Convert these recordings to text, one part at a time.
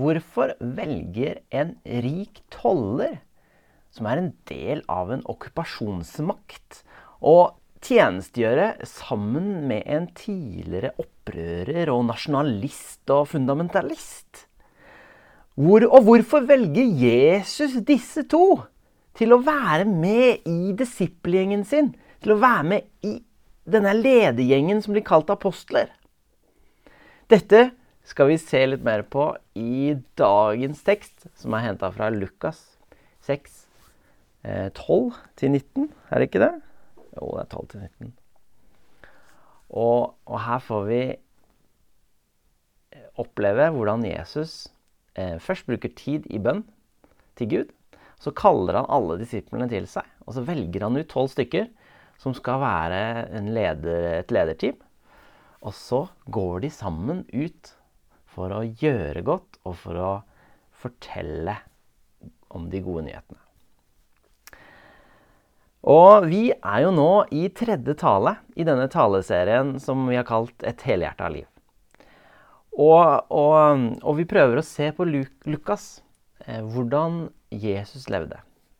Hvorfor velger en rik toller, som er en del av en okkupasjonsmakt, å tjenestegjøre sammen med en tidligere opprører og nasjonalist og fundamentalist? Hvor, og hvorfor velger Jesus disse to til å være med i disippelgjengen sin? Til å være med i denne ledergjengen som blir kalt apostler? Dette skal vi se litt mer på i dagens tekst, som er henta fra Lukas 6, 12-19. Eh, er det ikke det? Jo, det er 12-19. Og, og, her får vi oppleve hvordan Jesus eh, først bruker tid i bønn til Gud. Så kaller han alle disiplene til seg, og så velger han ut tolv stykker som skal være leder, et lederteam. Og så går de sammen ut for å gjøre godt og for å fortelle om de gode nyhetene. Og vi er jo nå i tredje tale i denne taleserien som vi har kalt 'Et helhjerta liv'. Og, og, og, vi prøver å se på Lukas, eh, hvordan Jesus levde.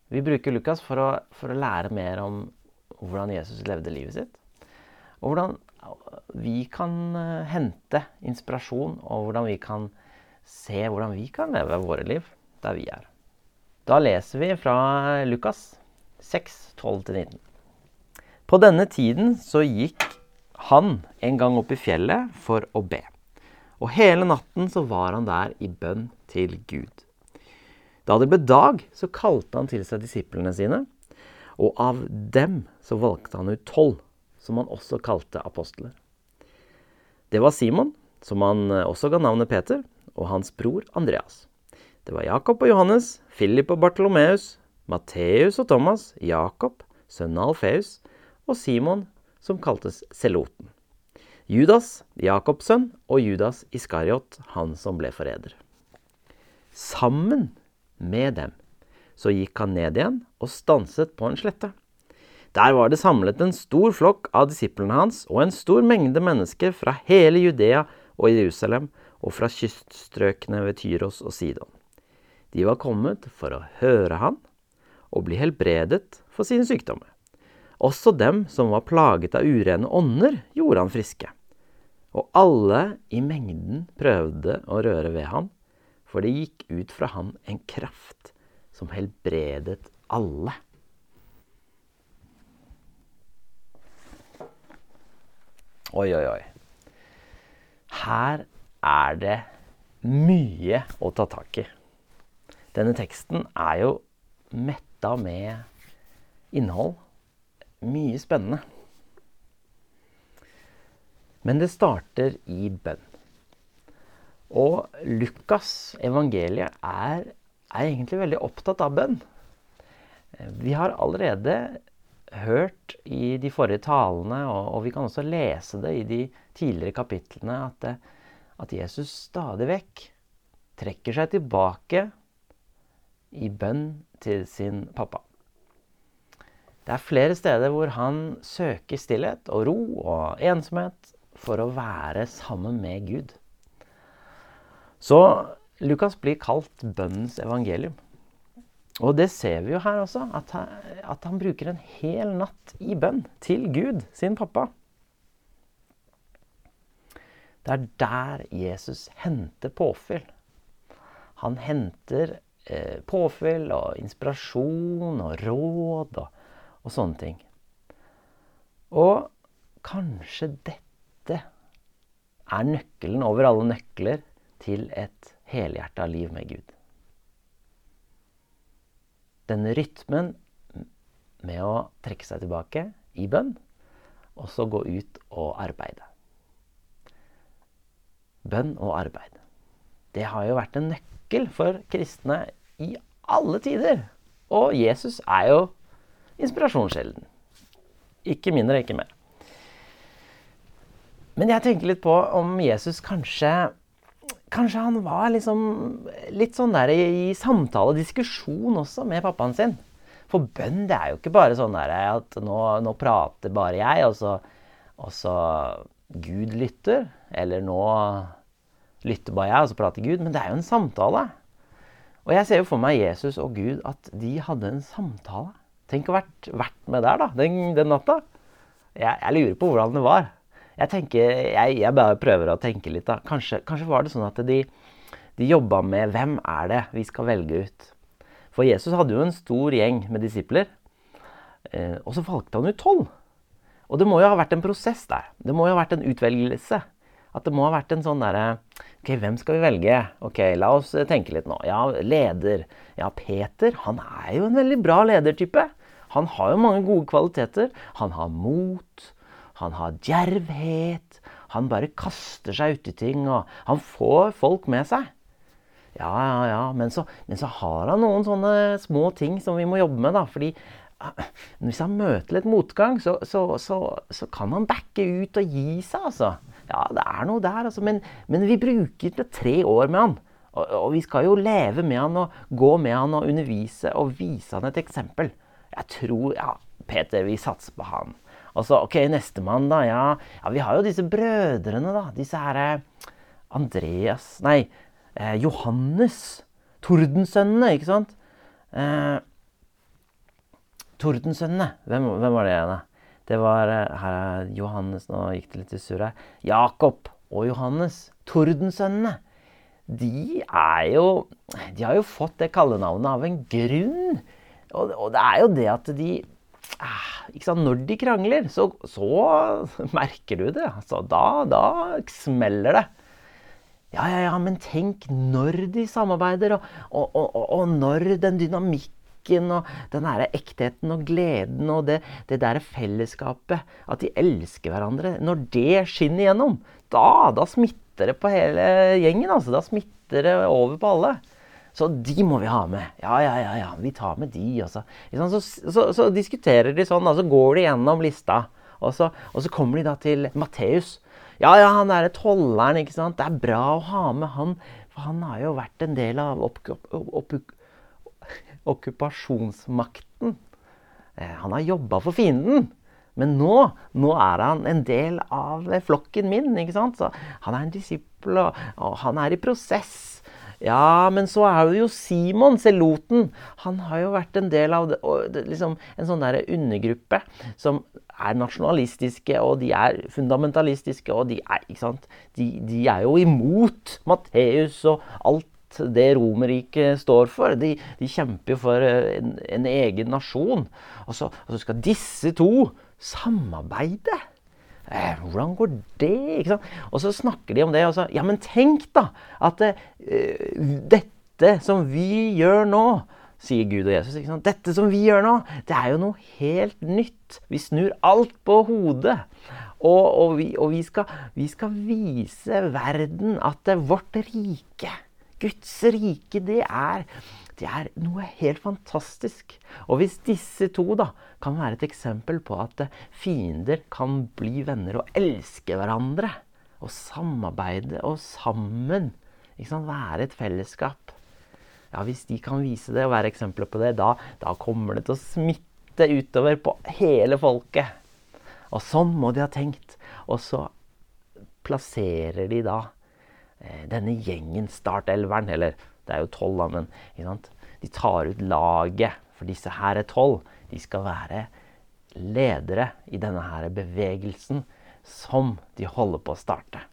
Vi bruker Lukas for å, for å, lære mer om hvordan Jesus levde livet sitt. Og hvordan vi kan eh, hente inspirasjon, og hvordan vi kan se hvordan vi kan leve våre liv der vi er. Da leser vi fra Lukas 6, 12-19. På denne tiden så gikk han en gang opp i fjellet for å be. Og hele natten så var han der i bønn til Gud. Da det ble dag, så kalte han til seg disiplene sine. Og av dem så valgte han ut tolv, som han også kalte apostler. Det var Simon, som han eh, også ga navnet Peter, og hans bror Andreas. Det var Jakob og Johannes, Philip og Bartolomeus, Matteus og Thomas, Jakob, sønnen Alfeus, og Simon, som kaltes Seloten. Judas, Jakobs sønn, og Judas Iskariot, han som ble forræder. Sammen med dem så gikk han ned igjen og stanset på en slette. Der var det samlet en stor flokk av disiplene hans og en stor mengde mennesker fra hele Judea og Jerusalem og fra kyststrøkene ved Tyros og Sidon. De var kommet for å høre han og bli helbredet for sine sykdommer. Også dem som var plaget av urene ånder, gjorde han friske. Og alle i mengden prøvde å røre ved ham, for det gikk ut fra ham en kraft som helbredet alle. Oi, oi, oi. Her er det mye å ta tak i. Denne teksten er jo metta med innhold. Mye spennende. Men det starter i bønn. Og Lukas, evangeliet, er, er egentlig veldig opptatt av bønn. Vi har allerede hørt i de forrige talene, og, og vi kan også lese det i de tidligere kapitlene, at, at Jesus stadig vekk trekker seg tilbake i bønn til sin pappa. Det er flere steder hvor han søker stillhet og ro og ensomhet for å være sammen med Gud. Så Lukas blir kalt bønnens evangelium. Og det ser vi jo her også, at han, at han bruker en hel natt i bønn til Gud, sin pappa. Det er der Jesus henter påfyll. Han henter eh, påfyll og inspirasjon og råd og, og sånne ting. Og kanskje dette er nøkkelen over alle nøkler til et helhjerta liv med Gud. Denne rytmen med å trekke seg tilbake i bønn, og så gå ut og arbeide. Bønn og arbeid. Det har jo vært en nøkkel for kristne i alle tider. Og Jesus er jo inspirasjonskjelden. Ikke mindre, ikke mer. Men jeg tenker litt på om Jesus kanskje Kanskje han var liksom litt sånn der i, i samtale og diskusjon også med pappaen sin. For bønn det er jo ikke bare sånn der at nå, nå prater bare jeg, og så, og så Gud lytter. Eller nå, lytter bare jeg, og så prater Gud. Men det er jo en samtale. Og jeg ser jo for meg Jesus og Gud at de hadde en samtale. Tenk å ha vært, vært, med der da, den, den natta. Jeg, jeg, lurer på hvordan det var. Jeg, tenker, jeg, jeg bare prøver å tenke litt. da. Kanskje, kanskje var det sånn at de, de jobba med hvem er det vi skal velge ut. For Jesus hadde jo en stor gjeng med disipler. Eh, og så valgte han ut tolv. Og det må jo ha vært en prosess der. Det må jo ha vært en utvelgelse. At det må ha vært en sånn derre Ok, hvem skal vi velge? Ok, la oss tenke litt nå. Ja, leder. Ja, Peter, han er jo en veldig bra ledertype. Han har jo mange gode kvaliteter. Han har mot. Han har djervhet. Han bare kaster seg uti ting, og han får folk med seg. Ja, ja, ja. Men så, men så har han noen sånne små ting som vi må jobbe med, da. Fordi hvis han møter litt motgang, så, så, så, kan han backe ut og gi seg, altså. Ja, det er noe der, altså. Men, men vi bruker tre år med han. Og, og, vi skal jo leve med han og gå med han og undervise og vise han et eksempel. Jeg tror Ja, Peter, vi satser på han. Og så, ok, nestemann, da. Ja, ja, vi har jo disse brødrene, da. Disse herre Andreas Nei, eh, Johannes. Tordensønnene, ikke sant? Eh, Tordensønnene. Hvem, hvem, var det igjen? Det var her er Johannes Nå gikk det litt i surr her. Jakob og Johannes. Tordensønnene. De er jo De har jo fått det kallenavnet av en grunn. Og, og det er jo det at de Når de krangler, så, så merker du det. Altså, da, da smeller det. Ja, ja, ja, men tenk når de samarbeider, og, og, og, og når den dynamikken og den derre ektheten og gleden og det, det derre fellesskapet. At de elsker hverandre. Når det skinner igjennom, da, da smitter det på hele gjengen. altså. Da smitter det over på alle. Så de må vi ha med. Ja, ja, ja, ja vi tar med de. Så, Så, så, så, diskuterer de sånn, og så går de gjennom lista. Og så, og kommer de da til Matteus. Ja, ja, han derre tolleren, ikke sant. Det er bra å ha med han. For han har jo vært en del av okkupasjonsmakten. Eh, han har jobba for fienden. Men nå, nå er han en del av flokken min. ikke sant? Så han er en disippel, og, og han er i prosess. Ja, men så er det jo Simon, seloten. Han har jo vært en del av det, liksom, en sånn der undergruppe som er nasjonalistiske, og de er fundamentalistiske, og de er, ikke sant? De, de er jo imot Matteus og alt det Romerriket står for. De, de kjemper for eh, en, en, egen nasjon. Og så, og så, skal disse to samarbeide. Eh, hvordan går det? Og så snakker de om det. Og så, ja, men tenk da at eh, dette som vi gjør nå sier Gud og Jesus. Dette som vi gjør nå, det er jo noe helt nytt. Vi snur alt på hodet. Og, og, vi, og vi, skal, vi, skal, vise verden at vårt rike Guds rike, det er, det er noe helt fantastisk. Og hvis disse to da kan være et eksempel på at fiender kan bli venner og elske hverandre, og samarbeide og sammen være et fellesskap ja, Hvis de kan vise det og være eksempler på det, da, da kommer det til å smitte utover på hele folket. Og sånn må de ha tenkt. Og så plasserer de da Eh, denne gjengen, startelveren, eller det er jo tolv, da, men de tar ut laget. For disse her er tolv. De skal være ledere i denne her bevegelsen som de holder på å starte.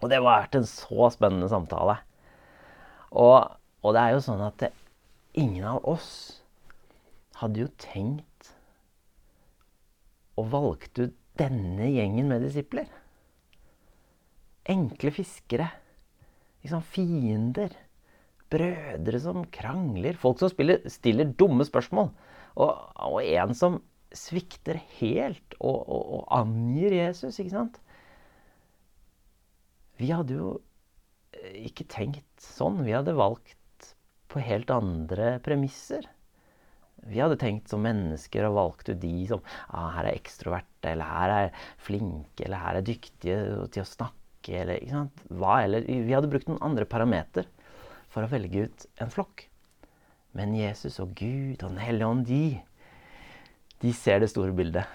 Og det har vært en så spennende samtale. Og, og det er jo sånn at det, ingen av oss hadde jo tenkt og valgt ut denne gjengen med disipler enkle fiskere. Liksom fiender. Brødre som krangler. Folk som spiller, stiller dumme spørsmål. Og, og, en som svikter helt og, og, og angir Jesus, ikke sant? Vi hadde jo eh, ikke tenkt sånn. Vi hadde valgt på helt andre premisser. Vi hadde tenkt som mennesker og valgt ut de som ah, her er ekstroverte, eller her er flinke, eller her er dyktige til å snakke ikke eller ikke sant? Hva eller Vi hadde brukt noen andre parameter for å velge ut en flokk. Men Jesus og Gud og Den hellige ånd, de, de ser det store bildet.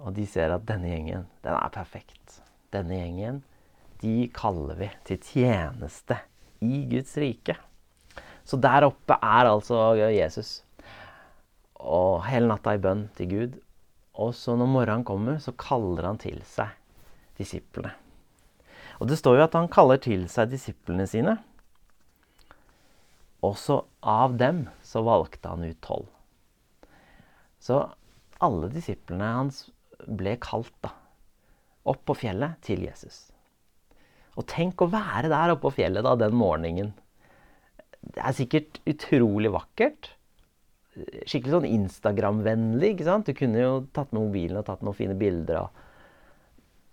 Og de ser at denne gjengen, den er perfekt. Denne gjengen, de kaller vi til tjeneste i Guds rike. Så der oppe er altså Jesus. Og hele natta i bønn til Gud. Og så når morgenen kommer, så kaller han til seg disiplene. Og det står jo at han kaller til seg disiplene sine. Også av dem så valgte han ut tolv. Så alle disiplene hans ble kalt da, opp på fjellet til Jesus. Og tenk å være der oppe på fjellet da, den morgenen. Det er sikkert utrolig vakkert. Skikkelig sånn Instagram-vennlig. ikke sant? Du kunne jo tatt med mobilen og tatt noen fine bilder. Og...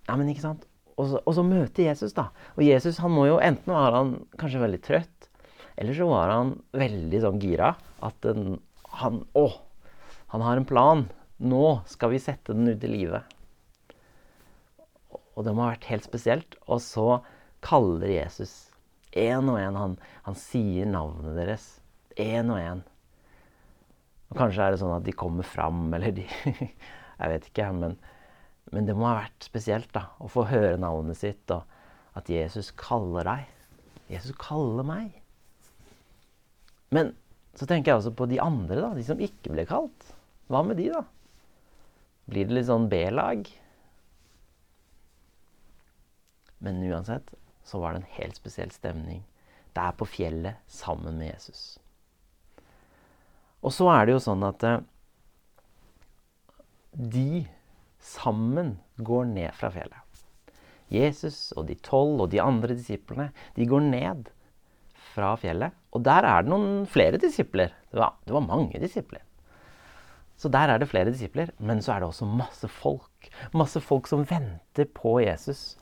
Ja, men ikke sant? Og så, og så møte Jesus, da. Og Jesus han må jo, enten var han kanskje veldig trøtt, eller så var han veldig sånn gira. At den, han Å! Han har en plan. Nå skal vi sette den ut i livet. Og det må ha vært helt spesielt. Og så kaller Jesus én og én. Han, han, sier navnet deres én og én. Og kanskje er det sånn at de kommer fram, eller de Jeg vet ikke, men, men, det må ha vært spesielt da, å få høre navnet sitt, og at Jesus kaller deg. Jesus kaller meg. Men så tenker jeg også på de andre, da, de som ikke ble kalt. Hva med de, da? Blir det litt sånn B-lag? Men uansett så var det en helt spesiell stemning der på fjellet sammen med Jesus. Og så er det jo sånn at eh, de sammen går ned fra fjellet. Jesus og de tolv og de andre disiplene de går ned fra fjellet. Og der er det noen flere disipler. Det var, det var mange disipler. Så der er det flere disipler. Men så er det også masse folk. Masse folk som venter på Jesus.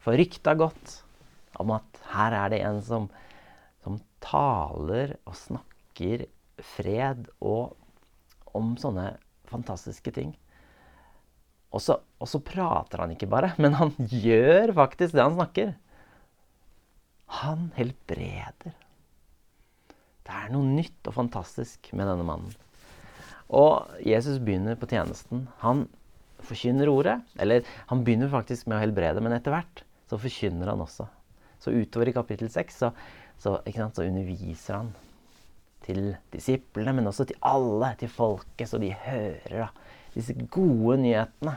For ryktet har gått om at her er det en som, som taler og snakker fred og om sånne fantastiske ting. Og så, og så, prater han ikke bare, men han gjør faktisk det han snakker. Han helbreder. Det er noe nytt og fantastisk med denne mannen. Og Jesus begynner på tjenesten. Han forkynner ordet. Eller han begynner faktisk med å helbrede, men etter hvert så forkynner han også. Så utover i kapittel 6 så, så, så, underviser han til disiplene, men også til alle, til folket, så de hører da, disse gode nyhetene.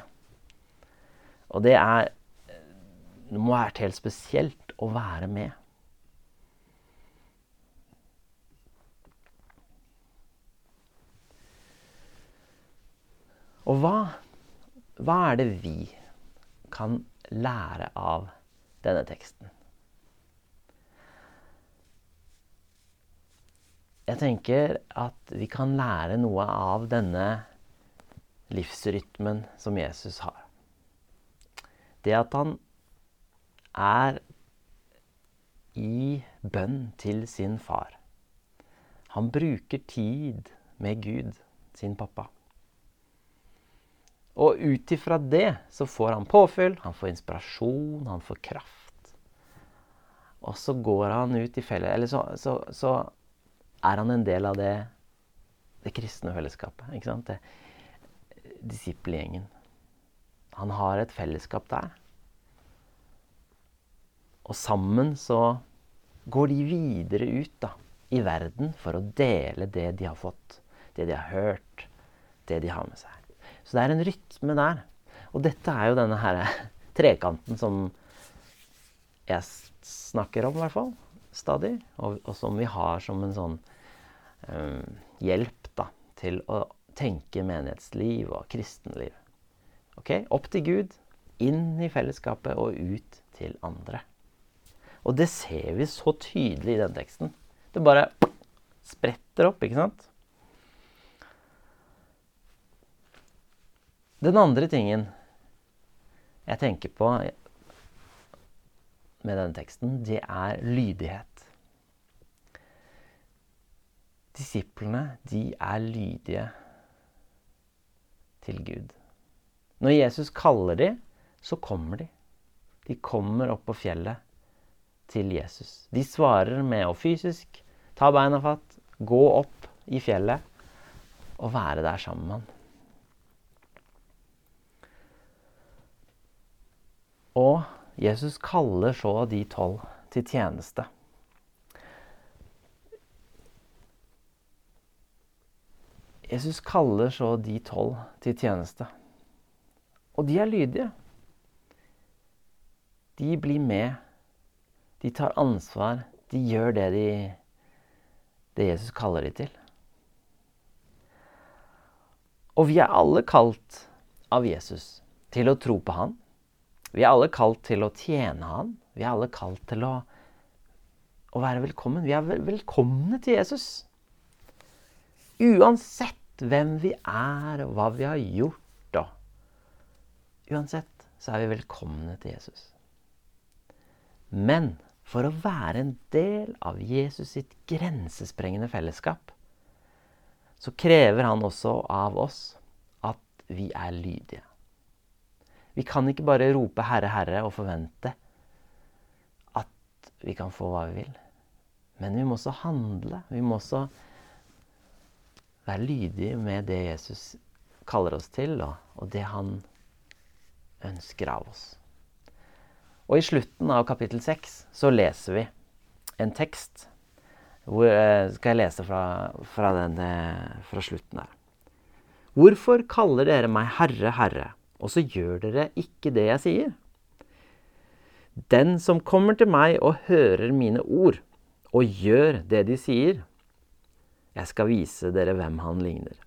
Og det er Det må være helt spesielt å være med. Og hva, hva er det vi kan lære av denne teksten. Jeg tenker at vi kan lære noe av denne livsrytmen som Jesus har. Det at han er i bønn til sin far. Han bruker tid med Gud, sin pappa. Og ut ifra det så får han påfyll, han får inspirasjon, han får kraft. Og så går han ut i felle... Eller så, så, så, er han en del av det, det kristne fellesskapet. Ikke sant? Det, disippelgjengen. Han har et fellesskap der. Og sammen så går de videre ut da, i verden for å dele det de har fått, det de har hørt, det de har med seg. Så det er en rytme der. Og dette er jo denne her trekanten som jeg snakker om, i hvert fall. Stadig. Og, og som vi har som en sånn um, hjelp da, til å tenke menighetsliv og kristenliv. Ok? Opp til Gud, inn i fellesskapet og ut til andre. Og det ser vi så tydelig i den teksten. Det bare spretter opp, ikke sant? Den andre tingen jeg tenker på med denne teksten, det er lydighet. Disiplene, de er lydige til Gud. Når Jesus kaller dem, så kommer de. De kommer opp på fjellet til Jesus. De svarer med å fysisk ta beina fatt, gå opp i fjellet og være der sammen med han. Og Jesus kaller så de tolv til tjeneste. Jesus kaller så de tolv til tjeneste. Og de er lydige. De blir med. De tar ansvar. De gjør det, de, det Jesus kaller de til. Og vi er alle kalt av Jesus til å tro på Han. Vi er alle kalt til å tjene Han. Vi er alle kalt til å, å være velkommen. Vi er velkomne til Jesus. Uansett hvem vi er, og hva vi har gjort. Og uansett så er vi velkomne til Jesus. Men for å være en del av Jesus sitt grensesprengende fellesskap, så krever han også av oss at vi er lydige. Vi kan ikke bare rope 'Herre, Herre' og forvente at vi kan få hva vi vil. Men vi må også handle. Vi må også være lydige med det Jesus kaller oss til, og det han ønsker av oss. Og i slutten av kapittel 6 så leser vi en tekst. Hvor, eh, skal jeg lese fra, fra, den, eh, fra slutten der. Hvorfor kaller dere meg Herre, Herre, og så gjør dere ikke det jeg sier? Den som kommer til meg og hører mine ord, og gjør det de sier, jeg skal vise dere hvem han ligner.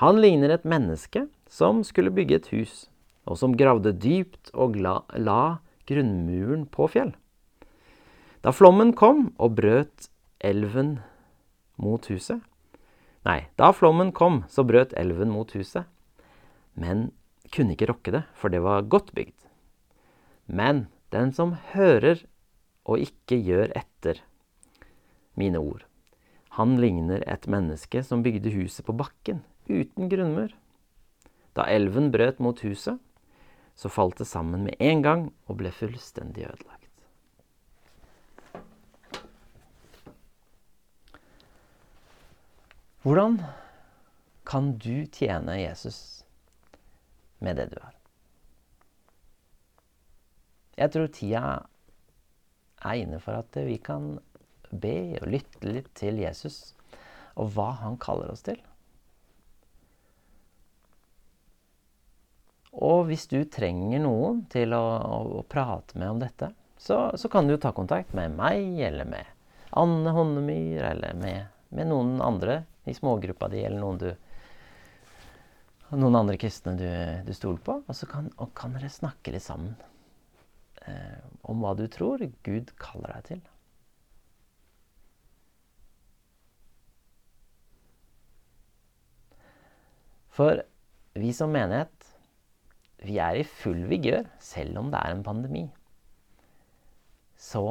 Han ligner et menneske som skulle bygge et hus, og som gravde dypt og la, grunnmuren på fjell. Da flommen kom og brøt elven mot huset Nei, da flommen kom, så brøt elven mot huset, men kunne ikke rokke det, for det var godt bygd. Men den som hører og ikke gjør etter mine ord, han ligner et menneske som bygde huset på bakken, uten grunnmur. Da elven brøt mot huset, så falt det sammen med en gang og ble fullstendig ødelagt. Hvordan kan du tjene Jesus med det du har? Jeg tror tida er inne for at vi kan be og lytte litt til Jesus og hva han kaller oss til. Og hvis du trenger noen til å, å, å prate med om dette, så, så, kan du ta kontakt med meg eller med Anne Honnemyr eller med, med noen andre i smågruppa di eller noen, du, noen andre kristne du, du stoler på. Og så kan, og kan, dere snakke litt sammen eh, om hva du tror Gud kaller deg til. For vi som menighet, vi er i full vigør selv om det er en pandemi. Så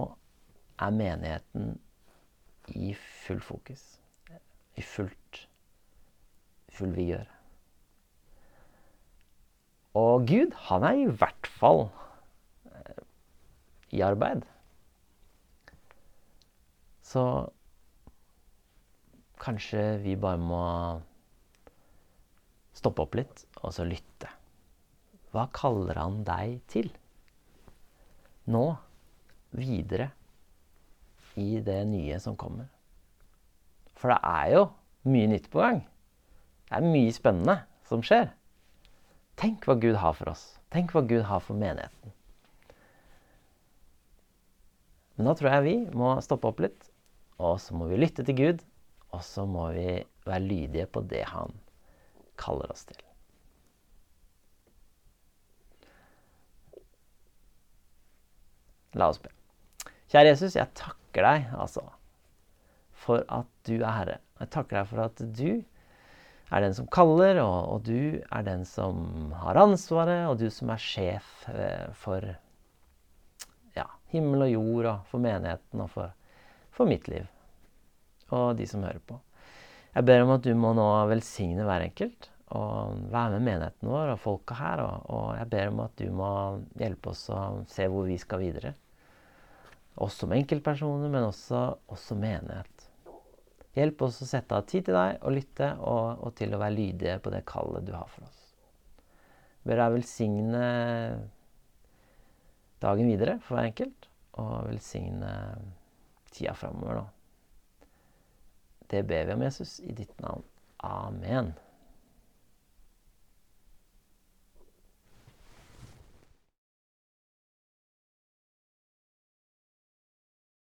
er menigheten i full fokus. I fullt full vigør. Og Gud, han er i hvert fall eh, i arbeid. Så kanskje vi bare må stoppe opp litt og så lytte. Hva kaller han deg til? Nå, videre, i det nye som kommer. For det er jo mye nytt på gang. Det er mye spennende som skjer. Tenk hva Gud har for oss. Tenk hva Gud har for menigheten. Men da tror jeg vi må stoppe opp litt, og så må vi lytte til Gud. Og så må vi være lydige på det han kaller oss til. La oss be. Kjære Jesus, jeg takker deg altså for at du er Herre. Jeg takker deg for at du er den som kaller, og, og du er den som har ansvaret, og du som er sjef eh, for ja, himmel og jord, og for menigheten og for, for mitt liv. Og de som hører på. Jeg ber om at du må nå velsigne hver enkelt og være med menigheten vår og folka her. Og, og, jeg ber om at du må hjelpe oss å se hvor vi skal videre. Oss som enkeltpersoner, men også oss som menighet. Hjelp oss å sette av tid til deg og lytte, og, og til å være lydige på det kallet du har for oss. Jeg ber deg velsigne dagen videre for hver enkelt, og velsigne tida framover nå. Det ber vi om, Jesus, i ditt navn. Amen.